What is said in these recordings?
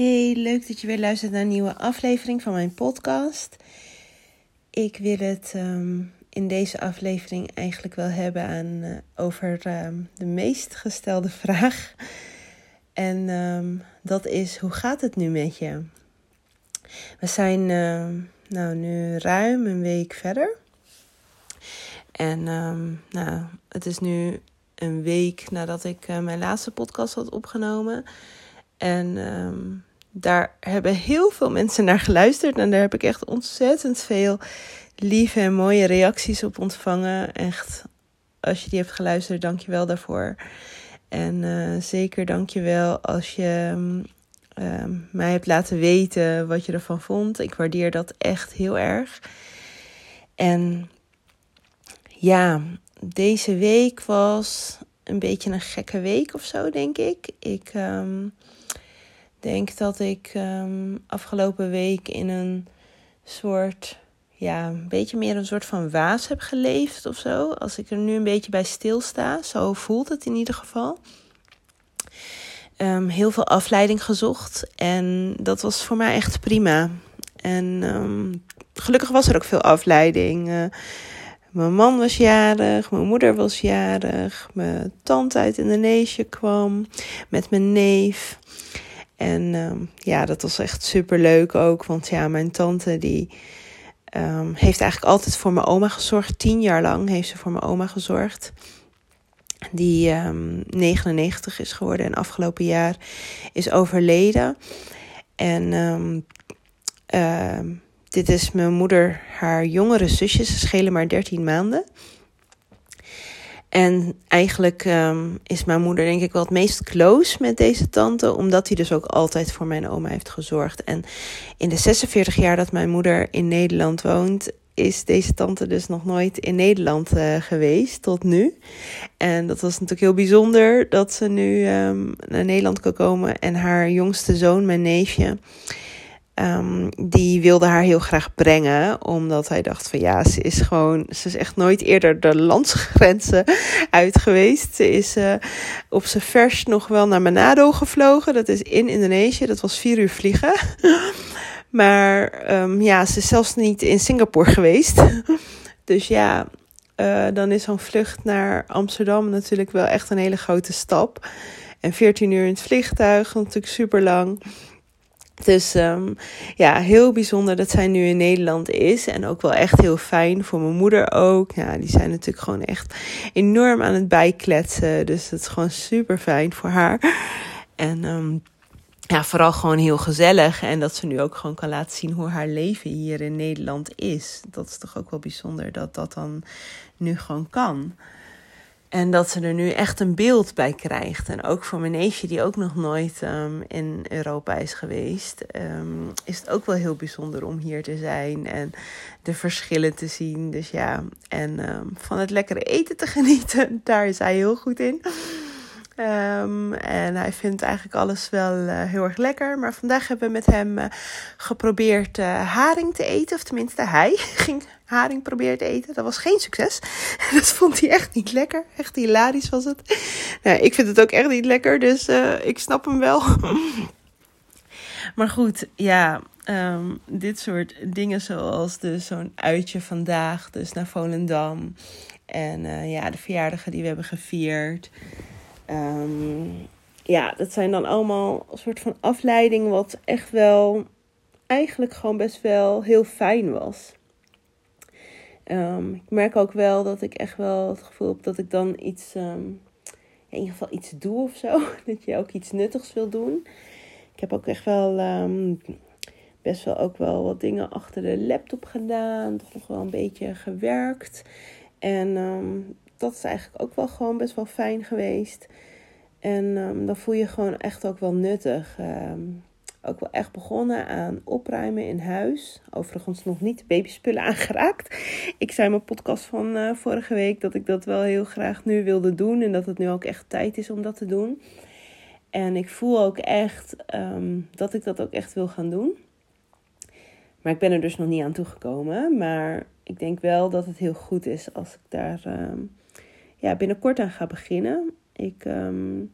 Hey, leuk dat je weer luistert naar een nieuwe aflevering van mijn podcast. Ik wil het ehm, in deze aflevering eigenlijk wel hebben aan, uh, over ehm, de meest gestelde vraag. En ehm, dat is: hoe gaat het nu met je? We zijn nou, nu ruim een week verder. En nou, het is nu een week nadat ik uh, mijn laatste podcast had opgenomen. En daar hebben heel veel mensen naar geluisterd. En daar heb ik echt ontzettend veel lieve en mooie reacties op ontvangen. Echt, als je die hebt geluisterd, dank je wel daarvoor. En uh, zeker dank je wel als je uh, mij hebt laten weten wat je ervan vond. Ik waardeer dat echt heel erg. En ja, deze week was een beetje een gekke week of zo, denk ik. Ik um, denk dat ik um, afgelopen week in een soort, ja, een beetje meer een soort van waas heb geleefd of zo. Als ik er nu een beetje bij stilsta, zo voelt het in ieder geval. Um, heel veel afleiding gezocht en dat was voor mij echt prima. En gelukkig was er ook veel afleiding. Uh, mijn man was jarig, mijn moeder was jarig, mijn tante uit Indonesië kwam met mijn neef. En um, ja, dat was echt super leuk ook, want ja, mijn tante die um, heeft eigenlijk altijd voor mijn oma gezorgd. Tien jaar lang heeft ze voor mijn oma gezorgd. Die um, 99 is geworden en afgelopen jaar is overleden. En dit is mijn moeder, haar jongere zusje. Ze schelen maar 13 maanden. En eigenlijk um, is mijn moeder denk ik wel het meest close met deze tante, omdat hij dus ook altijd voor mijn oma heeft gezorgd. En in de 46 jaar dat mijn moeder in Nederland woont, is deze tante dus nog nooit in Nederland uh, geweest tot nu. En dat was natuurlijk heel bijzonder dat ze nu um, naar Nederland kan komen en haar jongste zoon, mijn neefje Um, die wilde haar heel graag brengen, omdat hij dacht van ja, ze is gewoon, ze is echt nooit eerder de landsgrenzen uit geweest. Ze is uh, op zijn vers nog wel naar Manado gevlogen, dat is in Indonesië, dat was vier uur vliegen. maar um, ja, ze is zelfs niet in Singapore geweest. dus ja, uh, dan is zo'n vlucht naar Amsterdam natuurlijk wel echt een hele grote stap. En 14 uur in het vliegtuig, natuurlijk super lang. Dus um, ja, heel bijzonder dat zij nu in Nederland is. En ook wel echt heel fijn voor mijn moeder ook. Ja, die zijn natuurlijk gewoon echt enorm aan het bijkletsen. Dus het is gewoon super fijn voor haar. En um, ja, vooral gewoon heel gezellig. En dat ze nu ook gewoon kan laten zien hoe haar leven hier in Nederland is. Dat is toch ook wel bijzonder dat dat dan nu gewoon kan. En dat ze er nu echt een beeld bij krijgt. En ook voor mijn neefje, die ook nog nooit um, in Europa is geweest, um, is het ook wel heel bijzonder om hier te zijn en de verschillen te zien. Dus ja, en um, van het lekkere eten te genieten, daar is hij heel goed in. Um, en hij vindt eigenlijk alles wel uh, heel erg lekker. Maar vandaag hebben we met hem uh, geprobeerd uh, haring te eten. Of tenminste, hij ging haring proberen te eten. Dat was geen succes. Dat vond hij echt niet lekker. Echt hilarisch was het. Nou, ik vind het ook echt niet lekker. Dus ik snap hem wel. maar goed, ja. Um, dit soort dingen zoals dus zo'n uitje vandaag. Dus naar Volendam. En ja, de verjaardagen die we hebben gevierd. Um, ja, dat zijn dan allemaal een soort van afleiding, wat echt wel eigenlijk gewoon best wel heel fijn was. Um, ik merk ook wel dat ik echt wel het gevoel heb dat ik dan iets, um, in ieder geval iets doe of zo. Dat je ook iets nuttigs wil doen. Ik heb ook echt wel best wel ook wel wat dingen achter de laptop gedaan. Toch nog wel een beetje gewerkt. En dat is eigenlijk ook wel gewoon best wel fijn geweest. En um, dan voel je gewoon echt ook wel nuttig. Um, ook wel echt begonnen aan opruimen in huis. Overigens nog niet babyspullen aangeraakt. Ik zei in mijn podcast van uh, vorige week dat ik dat wel heel graag nu wilde doen. En dat het nu ook echt tijd is om dat te doen. En ik voel ook echt um, dat ik dat ook echt wil gaan doen. Maar ik ben er dus nog niet aan toegekomen. Maar ik denk wel dat het heel goed is als ik daar ja, binnenkort aan ga beginnen. Ik, um,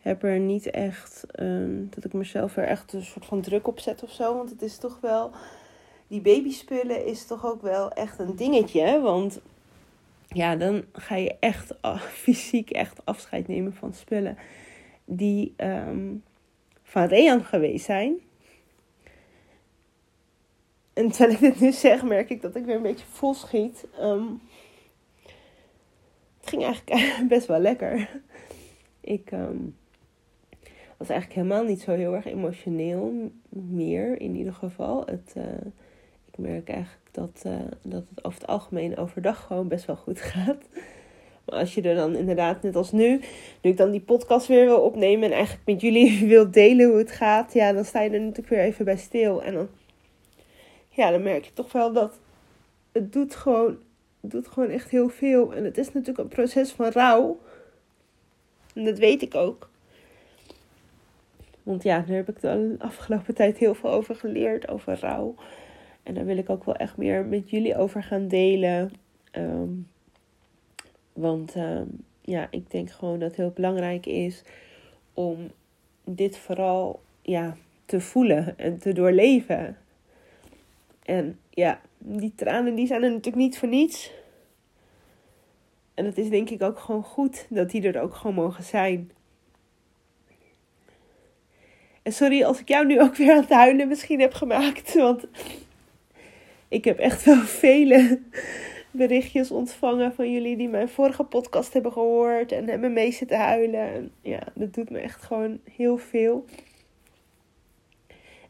heb er niet echt ehm, dat ik mezelf er echt een soort van druk op zet of zo. Want het is toch wel. Die babyspullen is toch ook wel echt een dingetje. Want ja, dan ga je echt fysiek echt afscheid nemen van spullen die um, van Rean geweest zijn. En terwijl ik dit nu zeg, merk ik dat ik weer een beetje vol schiet. Het ging eigenlijk best wel lekker. Ik um, was eigenlijk helemaal niet zo heel erg emotioneel meer, in ieder geval. Het, uh, ik merk eigenlijk dat, uh, dat het over het algemeen overdag gewoon best wel goed gaat. Maar als je er dan inderdaad, net als nu, nu ik dan die podcast weer wil opnemen en eigenlijk met jullie wil delen hoe het gaat, ja, dan sta je er natuurlijk weer even bij stil. En dan, ja, dan merk je toch wel dat het doet gewoon, doet gewoon echt heel veel. En het is natuurlijk een proces van rouw. En dat weet ik ook. Want ja, daar heb ik de afgelopen tijd heel veel over geleerd, over rouw. En daar wil ik ook wel echt meer met jullie over gaan delen. Um, want um, ja, ik denk gewoon dat het heel belangrijk is om dit vooral ja, te voelen en te doorleven. En ja, die tranen die zijn er natuurlijk niet voor niets. En het is denk ik ook gewoon goed dat die er ook gewoon mogen zijn. En sorry als ik jou nu ook weer aan het huilen misschien heb gemaakt. Want ik heb echt wel vele berichtjes ontvangen van jullie die mijn vorige podcast hebben gehoord en hebben mee zitten huilen. En ja, dat doet me echt gewoon heel veel.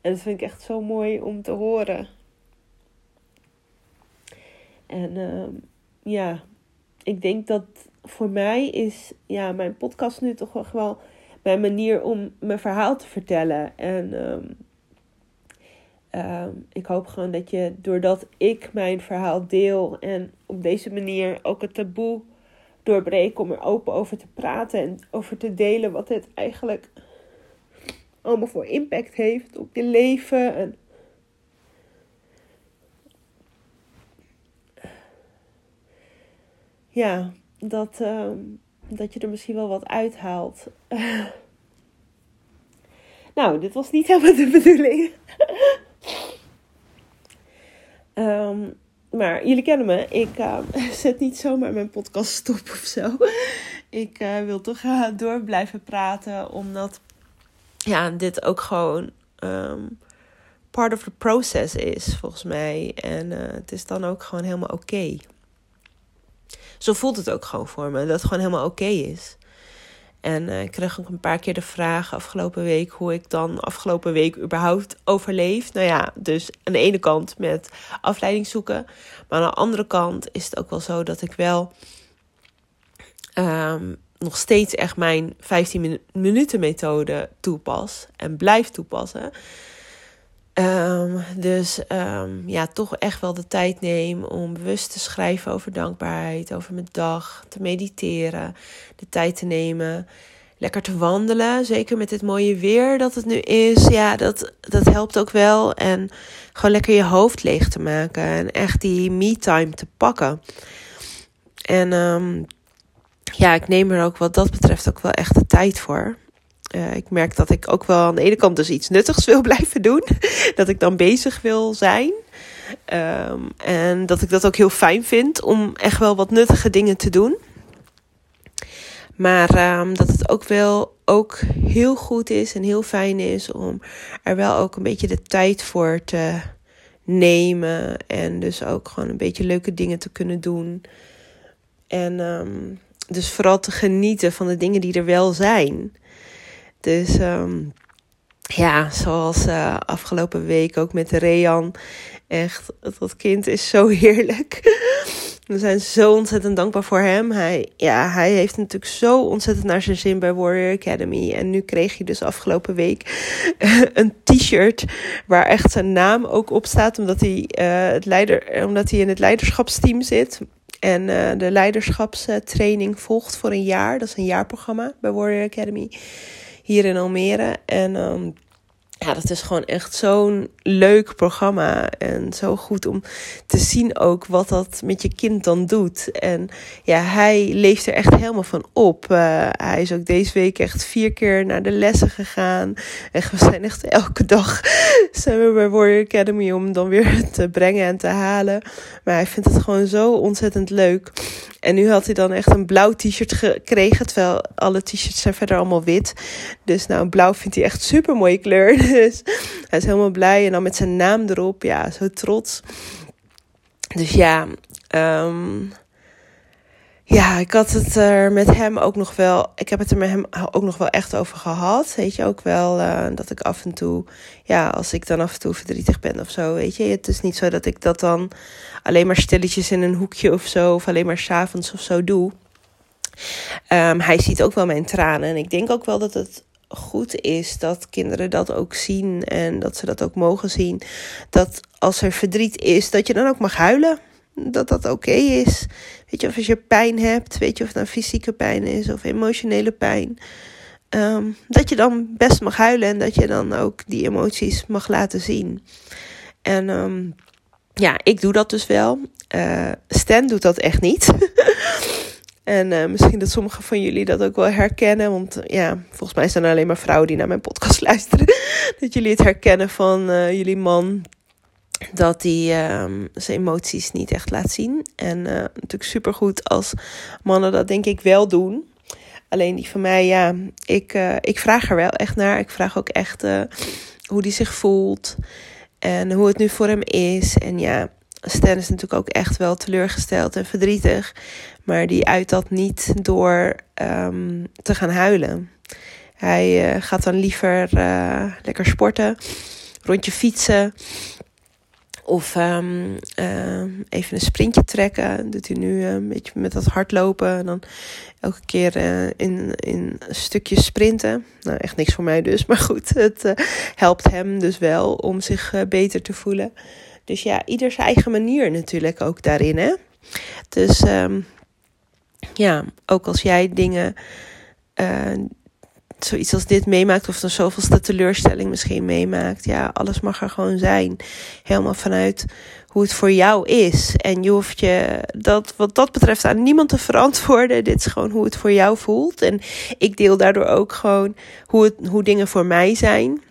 En dat vind ik echt zo mooi om te horen. En uh, ja, ik denk dat voor mij is ja, mijn podcast nu toch wel mijn manier om mijn verhaal te vertellen. En um, um, ik hoop gewoon dat je, doordat ik mijn verhaal deel en op deze manier ook het taboe doorbreek om er open over te praten en over te delen wat het eigenlijk allemaal voor impact heeft op je leven. En ja, dat, um, dat je er misschien wel wat uithaalt. nou, dit was niet helemaal de bedoeling. um, maar jullie kennen me. Ik uh, zet niet zomaar mijn podcast stop of zo. Ik uh, wil toch uh, door blijven praten. Omdat ja, dit ook gewoon part of the process is, volgens mij. En het is dan ook gewoon helemaal oké. Zo voelt het ook gewoon voor me. Dat het gewoon helemaal oké is. En uh, ik kreeg ook een paar keer de vraag afgelopen week hoe ik dan afgelopen week überhaupt overleef. Nou ja, dus aan de ene kant met afleiding zoeken. Maar aan de andere kant is het ook wel zo dat ik wel um, nog steeds echt mijn 15 minuten methode toepas. En blijf toepassen. Um, dus um, ja, toch echt wel de tijd neem om bewust te schrijven over dankbaarheid, over mijn dag, te mediteren, de tijd te nemen, lekker te wandelen. Zeker met dit mooie weer dat het nu is. Ja, dat, dat helpt ook wel. En gewoon lekker je hoofd leeg te maken en echt die me-time te pakken. En um, ja, ik neem er ook wat dat betreft ook wel echt de tijd voor. Uh, ik merk dat ik ook wel aan de ene kant dus iets nuttigs wil blijven doen. dat ik dan bezig wil zijn. Um, en dat ik dat ook heel fijn vind om echt wel wat nuttige dingen te doen. Maar um, dat het ook wel ook heel goed is en heel fijn is om er wel ook een beetje de tijd voor te nemen. En dus ook gewoon een beetje leuke dingen te kunnen doen. En um, dus vooral te genieten van de dingen die er wel zijn. Dus um, ja, zoals uh, afgelopen week ook met Rean. Echt, dat kind is zo heerlijk. We zijn zo ontzettend dankbaar voor hem. Hij, ja, hij heeft natuurlijk zo ontzettend naar zijn zin bij Warrior Academy. En nu kreeg hij dus afgelopen week een t-shirt waar echt zijn naam ook op staat. Omdat hij, uh, het leider, omdat hij in het leiderschapsteam zit. En de leiderschapstraining volgt voor een jaar. Dat is een jaarprogramma bij Warrior Academy hier in Almere. En um, ja, dat is gewoon echt zo'n leuk programma. En zo goed om te zien ook wat dat met je kind dan doet. En ja, hij leeft er echt helemaal van op. Uh, hij is ook deze week echt vier keer naar de lessen gegaan. En we zijn echt elke dag zijn we bij Warrior Academy om dan weer te brengen en te halen. Maar hij vindt het gewoon zo ontzettend leuk. En nu had hij dan echt een blauw t-shirt gekregen. Terwijl alle t-shirts zijn verder allemaal wit. Dus nou, blauw vindt hij echt super mooie kleur. Dus hij is helemaal blij. En dan met zijn naam erop. Ja, zo trots. Dus ja, um, ja, ik had het er met hem ook nog wel. Ik heb het er met hem ook nog wel echt over gehad. Weet je ook wel uh, dat ik af en toe. Ja, als ik dan af en toe verdrietig ben of zo. Weet je, het is niet zo dat ik dat dan alleen maar stilletjes in een hoekje of zo. Of alleen maar s'avonds of zo doe. Um, hij ziet ook wel mijn tranen. En ik denk ook wel dat het goed is dat kinderen dat ook zien. En dat ze dat ook mogen zien. Dat als er verdriet is, dat je dan ook mag huilen dat dat oké is. Weet je, of als je pijn hebt, weet je of het nou fysieke pijn is of emotionele pijn. Ehm, dat je dan best mag huilen en dat je dan ook die emoties mag laten zien. En um, ja, ik doe dat dus wel. Uh, Stan doet dat echt niet. en uh, misschien dat sommigen van jullie dat ook wel herkennen. Want ja, volgens mij zijn er alleen maar vrouwen die naar mijn podcast luisteren. dat jullie het herkennen van jullie man dat hij um, zijn emoties niet echt laat zien. En uh, natuurlijk supergoed als mannen dat denk ik wel doen. Alleen die van mij, ja, ik, uh, ik vraag er wel echt naar. Ik vraag ook echt uh, hoe hij zich voelt en hoe het nu voor hem is. En ja, Stan is natuurlijk ook echt wel teleurgesteld en verdrietig. Maar die uit dat niet door um, te gaan huilen. Hij gaat dan liever lekker sporten, rondje fietsen. Of um, uh, even een sprintje trekken. Doet hij nu uh, een beetje met dat hardlopen. En dan elke keer uh, in, in een stukje sprinten. Nou, echt niks voor mij dus. Maar goed, het helpt hem dus wel om zich beter te voelen. Dus ja, ieder zijn eigen manier natuurlijk ook daarin. Hè? Dus um, ja, ook als jij dingen zoiets als dit meemaakt, of dan zoveelste teleurstelling misschien meemaakt. Ja, alles mag er gewoon zijn. Helemaal vanuit hoe het voor jou is. En je hoeft je dat wat dat betreft aan niemand te verantwoorden. Dit is gewoon hoe het voor jou voelt. En ik deel daardoor ook gewoon hoe, het, hoe dingen voor mij zijn.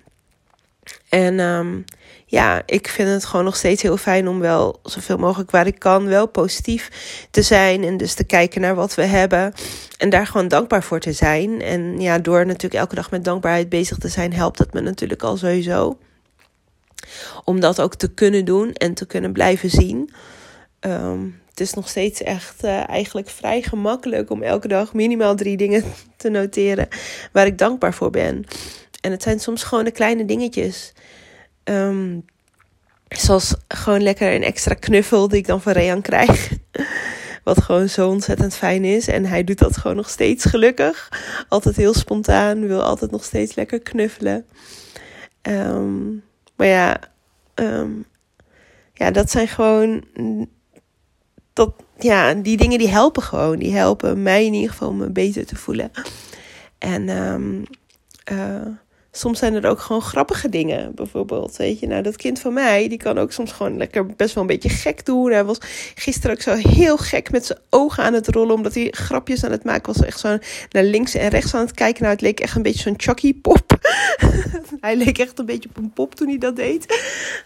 En um, ja, ik vind het gewoon nog steeds heel fijn om wel zoveel mogelijk waar ik kan, wel positief te zijn. En dus te kijken naar wat we hebben. En daar gewoon dankbaar voor te zijn. En ja, door natuurlijk elke dag met dankbaarheid bezig te zijn, helpt het me natuurlijk al sowieso. Om dat ook te kunnen doen en te kunnen blijven zien. Um, het is nog steeds echt uh, eigenlijk vrij gemakkelijk om elke dag minimaal drie dingen te noteren waar ik dankbaar voor ben. En het zijn soms gewoon de kleine dingetjes. Um, zoals gewoon lekker een extra knuffel die ik dan van Rean krijg. Wat gewoon zo ontzettend fijn is. En hij doet dat gewoon nog steeds gelukkig. Altijd heel spontaan. Wil altijd nog steeds lekker knuffelen. Um, maar ja, um, ja, dat zijn gewoon. Dat, ja, die dingen die helpen gewoon. Die helpen mij in ieder geval me beter te voelen. En uh, soms zijn er ook gewoon grappige dingen. Bijvoorbeeld, weet je, nou dat kind van mij, die kan ook soms gewoon lekker best wel een beetje gek doen. Hij was gisteren ook zo heel gek met zijn ogen aan het rollen, omdat hij grapjes aan het maken was. Echt zo naar links en rechts aan het kijken. Nou, het leek echt een beetje zo'n Chucky pop. hij leek echt een beetje op een pop toen hij dat deed.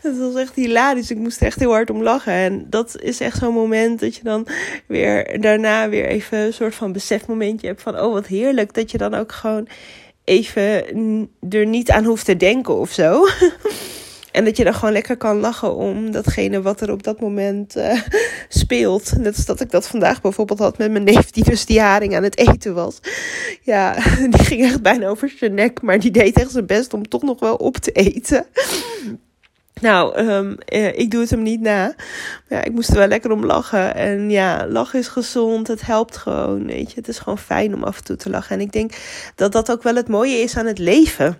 Dat was echt hilarisch. Ik moest er echt heel hard om lachen. En dat is echt zo'n moment dat je dan weer daarna weer even een soort van besefmomentje hebt van, oh wat heerlijk dat je dan ook gewoon even er niet aan hoeft te denken of zo. en dat je dan gewoon lekker kan lachen om datgene wat er op dat moment uh, speelt. Net als dat ik dat vandaag bijvoorbeeld had met mijn neef, die dus die haring aan het eten was. Ja, die ging echt bijna over zijn nek, maar die deed echt zijn best om toch nog wel op te eten. Nou, um, ik doe het hem niet na. Ja, ik moest er wel lekker om lachen. En ja, lachen is gezond. Het helpt gewoon. Weet je, het is gewoon fijn om af en toe te lachen. En ik denk dat dat ook wel het mooie is aan het leven.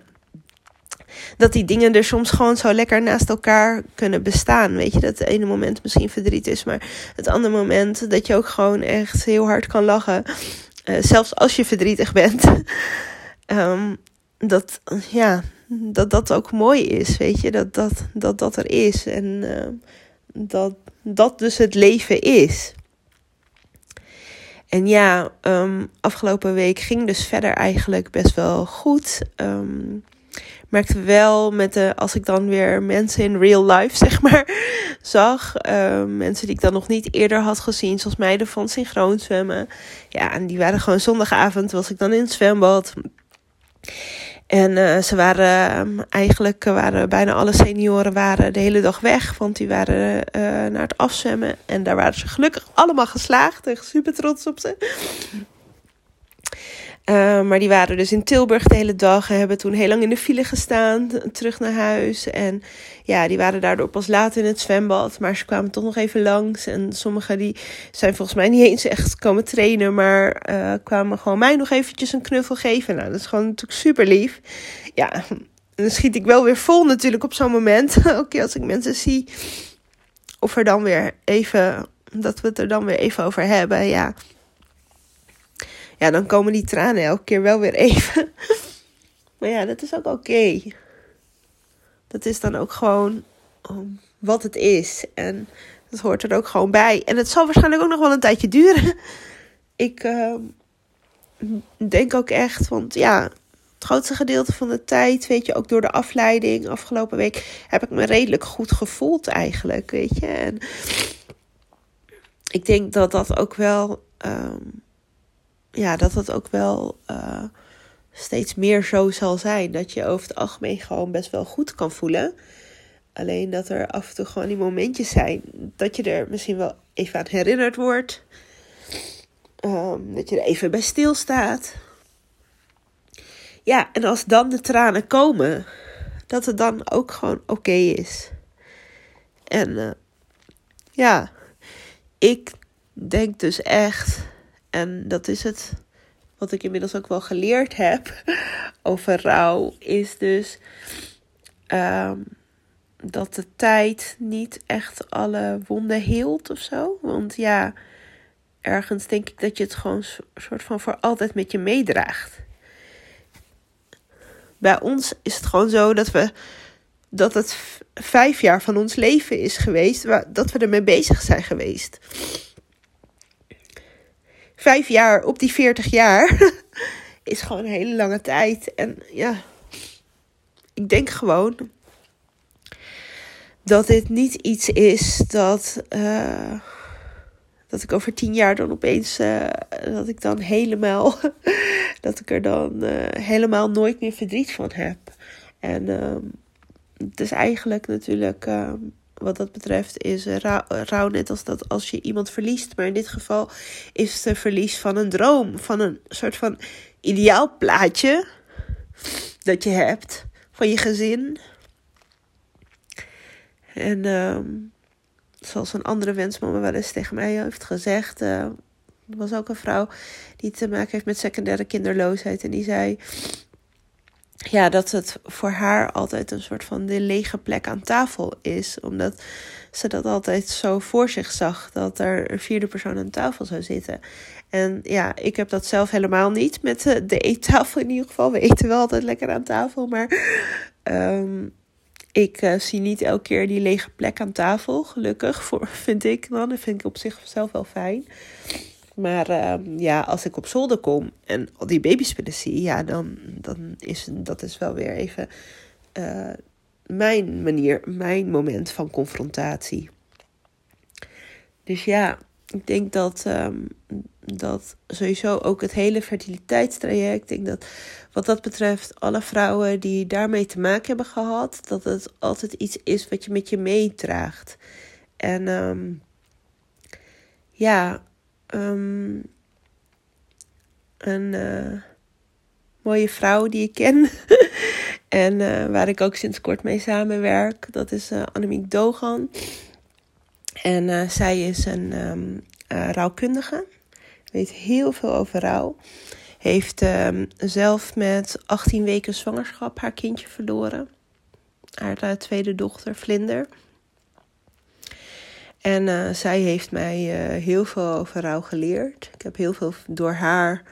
Dat die dingen er soms gewoon zo lekker naast elkaar kunnen bestaan. Weet je, dat het ene moment misschien verdriet is, maar het andere moment dat je ook gewoon echt heel hard kan lachen. Uh, zelfs als je verdrietig bent. um, dat, ja, dat dat ook mooi is, weet je, dat dat, dat, dat er is en dat dat dus het leven is. En ja, um, afgelopen week ging dus verder eigenlijk best wel goed. Um, merkte wel met de, als ik dan weer mensen in real life, zeg maar, zag. Um, mensen die ik dan nog niet eerder had gezien, zoals meiden van synchroon zwemmen. Ja, en die waren gewoon zondagavond, was ik dan in het zwembad. En uh, ze waren ehm, eigenlijk waren bijna alle senioren waren de hele dag weg, want die waren uh, naar het afzwemmen. En daar waren ze gelukkig allemaal geslaagd. Echt super trots op ze. Uh, maar die waren dus in Tilburg de hele dag en hebben toen heel lang in de file gestaan, terug naar huis. En ja, die waren daardoor pas laat in het zwembad, maar ze kwamen toch nog even langs. En sommigen die zijn volgens mij niet eens echt komen trainen, maar uh, kwamen gewoon mij nog eventjes een knuffel geven. Nou, dat is gewoon natuurlijk super lief. Ja, dan schiet ik wel weer vol natuurlijk op zo'n moment. Oké, als ik mensen zie, of er dan weer even, dat we het er dan weer even over hebben, ja ja, dan komen die tranen elke keer wel weer even. maar ja, dat is ook oké. Dat is dan ook gewoon um, wat het is. En dat hoort er ook gewoon bij. En het zal waarschijnlijk ook nog wel een tijdje duren. Ik uh, denk ook echt, want ja, het grootste gedeelte van de tijd, weet je, ook door de afleiding afgelopen week, heb ik me redelijk goed gevoeld eigenlijk, weet je. En ik denk dat dat ook wel um, ja, dat het ook wel uh, steeds meer zo zal zijn. Dat je over het algemeen gewoon best wel goed kan voelen. Alleen dat er af en toe gewoon die momentjes zijn dat je er misschien wel even aan herinnerd wordt. Um, dat je er even bij stilstaat. Ja, en als dan de tranen komen, dat het dan ook gewoon oké is. En uh, ja, ik denk dus echt en dat is het wat ik inmiddels ook wel geleerd heb over rouw, is dus um, dat de tijd niet echt alle wonden heelt of zo. Want ja, ergens denk ik dat je het gewoon soort van voor altijd met je meedraagt. Bij ons is het gewoon zo dat we dat het vijf jaar van ons leven is geweest, dat we ermee bezig zijn geweest vijf jaar op die 40 jaar is gewoon een hele lange tijd. En ja, ik denk gewoon dat dit niet iets is dat, uh, dat ik over tien jaar dan opeens, uh, dat ik dan helemaal, dat ik er dan uh, helemaal nooit meer verdriet van heb. En het is eigenlijk natuurlijk wat dat betreft is rouw, net als dat als je iemand verliest. Maar in dit geval is het een verlies van een droom. Van een soort van ideaal plaatje dat je hebt van je gezin. En uh, zoals een andere wensmama wel eens tegen mij heeft gezegd. Uh, er was ook een vrouw die te maken heeft met secundaire kinderloosheid. En die zei ja, dat het voor haar altijd een soort van de lege plek aan tafel is. Omdat ze dat altijd zo voor zich zag, dat er een vierde persoon aan tafel zou zitten. En ja, ik heb dat zelf helemaal niet met de eettafel in ieder geval. We eten wel altijd lekker aan tafel, maar um, ik uh, zie niet elke keer die lege plek aan tafel. Gelukkig, voor, vind ik dan. Dat vind ik op zichzelf wel fijn. Maar uh, ja, als ik op zolder kom en al die babyspullen zie, ja, dan, dan is dat is wel weer even uh, mijn manier, mijn moment van confrontatie. Dus ja, ik denk dat, um, dat sowieso ook het hele fertiliteitstraject, ik denk dat wat dat betreft alle vrouwen die daarmee te maken hebben gehad, dat het altijd iets is wat je met je meedraagt. En um, ja, um, een uh, mooie vrouw die ik ken. en uh, waar ik ook sinds kort mee samenwerk. Dat is uh, Annemiek Dogan. En zij is een um, rouwkundige. Weet heel veel over rouw. Heeft um, zelf met 18 weken zwangerschap haar kindje verloren. Haar tweede dochter, Vlinder. En uh, zij heeft mij uh, heel veel over rouw geleerd. Ik heb heel veel door haar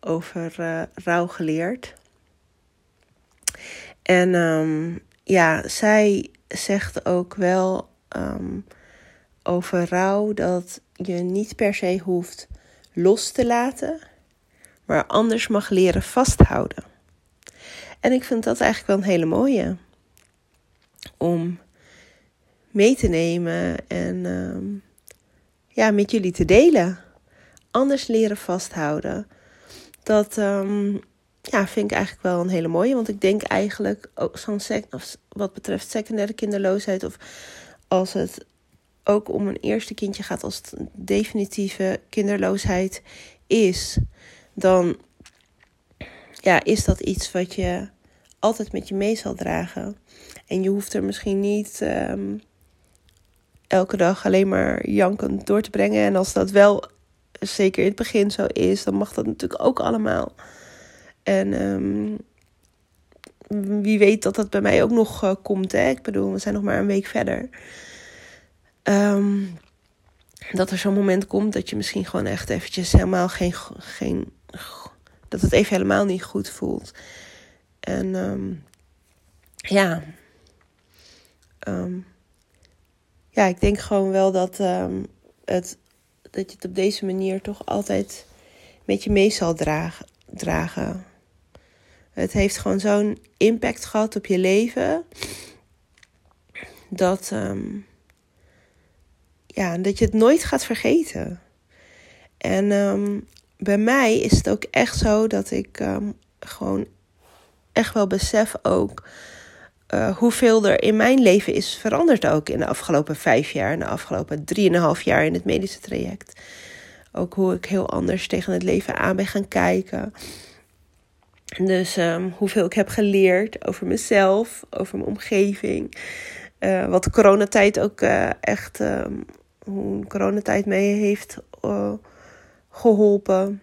over uh, rouw geleerd. En ehm, ja, zij zegt ook wel ehm, over rouw dat je niet per se hoeft los te laten, maar anders mag leren vasthouden. En ik vind dat eigenlijk wel een hele mooie om mee te nemen en ehm, ja, met jullie te delen. Anders leren vasthouden. Dat um, ja, vind ik eigenlijk wel een hele mooie. Want ik denk eigenlijk ook zo'n wat betreft secundaire kinderloosheid. Of als het ook om een eerste kindje gaat, als het definitieve kinderloosheid is, dan ja, is dat iets wat je altijd met je mee zal dragen. En je hoeft er misschien niet ehm, elke dag alleen maar jankend door te brengen. En als dat wel zeker in het begin zo is, dan mag dat natuurlijk ook allemaal. En um, wie weet dat dat bij mij ook nog uh, komt. Hè? Ik bedoel, we zijn nog maar een week verder. Um, dat er zo'n moment komt dat je misschien gewoon echt eventjes helemaal geen, geen dat het even helemaal niet goed voelt. En um, ja, ja, ik denk gewoon wel dat, um, het, dat je het op deze manier toch altijd met je mee zal dragen. dragen. Het heeft gewoon zo'n impact gehad op je leven. Dat, um, ja, dat je het nooit gaat vergeten. En um, bij mij is het ook echt zo dat ik gewoon echt wel besef ook uh, hoeveel er in mijn leven is veranderd ook in de afgelopen vijf jaar, in de afgelopen drieënhalf jaar in het medische traject. Ook hoe ik heel anders tegen het leven aan ben gaan kijken. Dus um, hoeveel ik heb geleerd over mezelf, over mijn omgeving. Uh, wat de coronatijd ook uh, echt, um, hoe coronatijd mee heeft geholpen.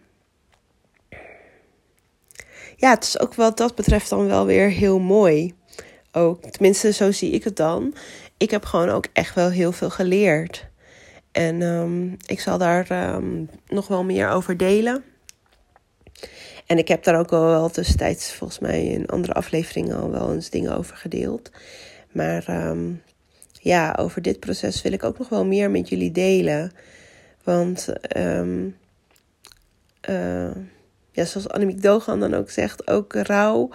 Ja, het is ook wat dat betreft dan wel weer heel mooi. Ook, tenminste, zo zie ik het dan. Ik heb gewoon ook echt wel heel veel geleerd. En um, ik zal daar um, nog wel meer over delen. En ik heb daar ook wel tussentijds, volgens mij in andere afleveringen, al wel eens dingen over gedeeld. Maar um, ja, over dit proces wil ik ook nog wel meer met jullie delen. Want uh, ja, zoals Annemiek Dogan dan ook zegt, ook rouw.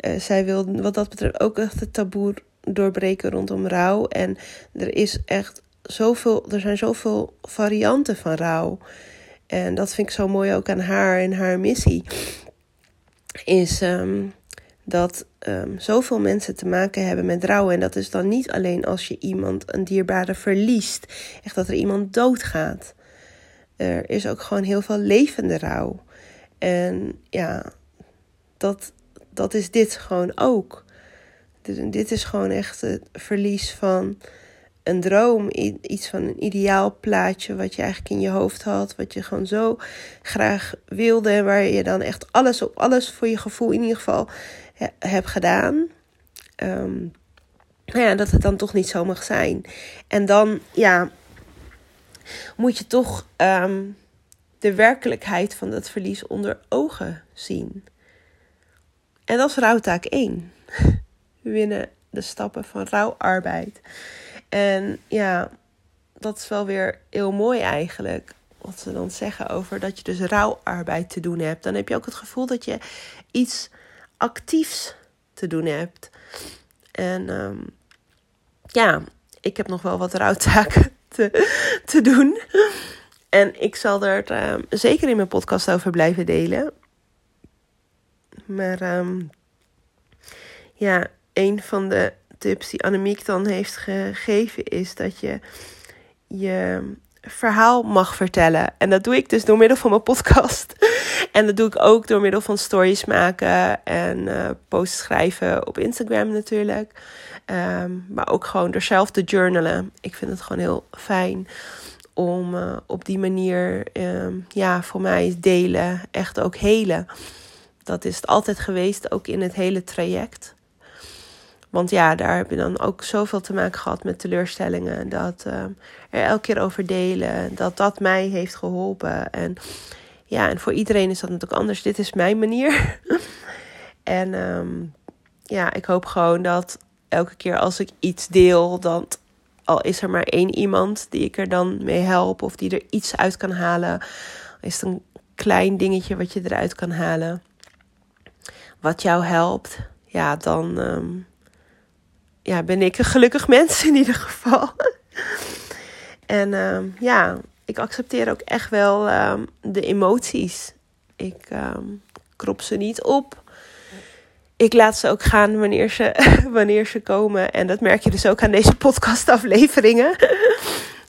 Uh, zij wil wat dat betreft ook echt het taboe doorbreken rondom rouw. En er is echt zoveel, er zijn zoveel varianten van rouw. En dat vind ik zo mooi ook aan haar en haar missie. Is um, dat um, zoveel mensen te maken hebben met rouw. En dat is dan niet alleen als je iemand, een dierbare, verliest. Echt dat er iemand doodgaat. Er is ook gewoon heel veel levende rouw. En ja, dat, dat is dit gewoon ook. Dit, dit is gewoon echt het verlies van een droom, iets van een ideaal plaatje wat je eigenlijk in je hoofd had, wat je gewoon zo graag wilde en waar je dan echt alles op alles voor je gevoel in ieder geval he, hebt gedaan. Um, ja, dat het dan toch niet zo mag zijn. En dan, ja, moet je toch um, de werkelijkheid van dat verlies onder ogen zien. En dat is rouwtaak 1. We winnen de stappen van rouwarbeid. En ja, dat is wel weer heel mooi eigenlijk. Wat ze dan zeggen over dat je dus rouwarbeid te doen hebt. Dan heb je ook het gevoel dat je iets actiefs te doen hebt. En um, ja, ik heb nog wel wat rouwtaken te, te doen. En ik zal er um, zeker in mijn podcast over blijven delen. Maar um, ja, een van de tips die Annemiek dan heeft gegeven is dat je je verhaal mag vertellen. En dat doe ik dus door middel van mijn podcast. en dat doe ik ook door middel van stories maken en uh, posts schrijven op Instagram natuurlijk. Um, maar ook gewoon door zelf te journalen. Ik vind het gewoon heel fijn om uh, op die manier, um, ja, voor mij is delen echt ook helen. Dat is het altijd geweest, ook in het hele traject. Want ja, daar heb je dan ook zoveel te maken gehad met teleurstellingen. Dat uh, er elke keer over delen, dat dat mij heeft geholpen. En ja, en voor iedereen is dat natuurlijk anders. Dit is mijn manier. en um, ja, ik hoop gewoon dat elke keer als ik iets deel, dat al is er maar één iemand die ik er dan mee help of die er iets uit kan halen, is het een klein dingetje wat je eruit kan halen, wat jou helpt, ja, dan ehm, ja, ben ik een gelukkig mens in ieder geval. en ehm, ja, ik accepteer ook echt wel ehm, de emoties. Ik krop ze niet op ik laat ze ook gaan wanneer ze, wanneer ze komen. En dat merk je dus ook aan deze podcastafleveringen.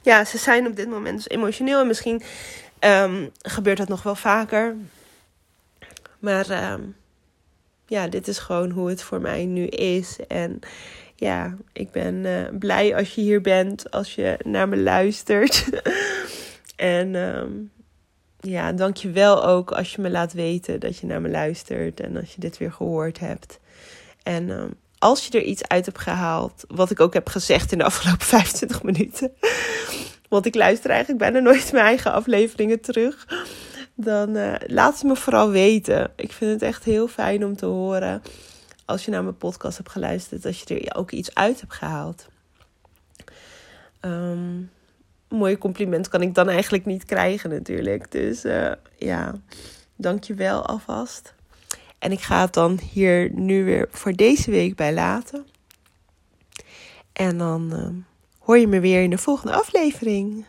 ja, ze zijn op dit moment dus emotioneel. En misschien gebeurt dat nog wel vaker. Maar ja, dit is gewoon hoe het voor mij nu is. En ja, ik ben uh, blij als je hier bent, als je naar me luistert. en um, ja, dank je wel ook als je me laat weten dat je naar me luistert en als je dit weer gehoord hebt. En um, als je er iets uit hebt gehaald, wat ik ook heb gezegd in de afgelopen 25 minuten, want ik luister eigenlijk bijna nooit mijn eigen afleveringen terug, dan uh, laat het me vooral weten. Ik vind het echt heel fijn om te horen als je naar mijn podcast hebt geluisterd, dat je er ook iets uit hebt gehaald. Um, mooie compliment kan ik dan eigenlijk niet krijgen natuurlijk. Dus uh, ja, dankjewel alvast. En ik ga het dan hier nu weer voor deze week bij laten. En dan uh, hoor je me weer in de volgende aflevering.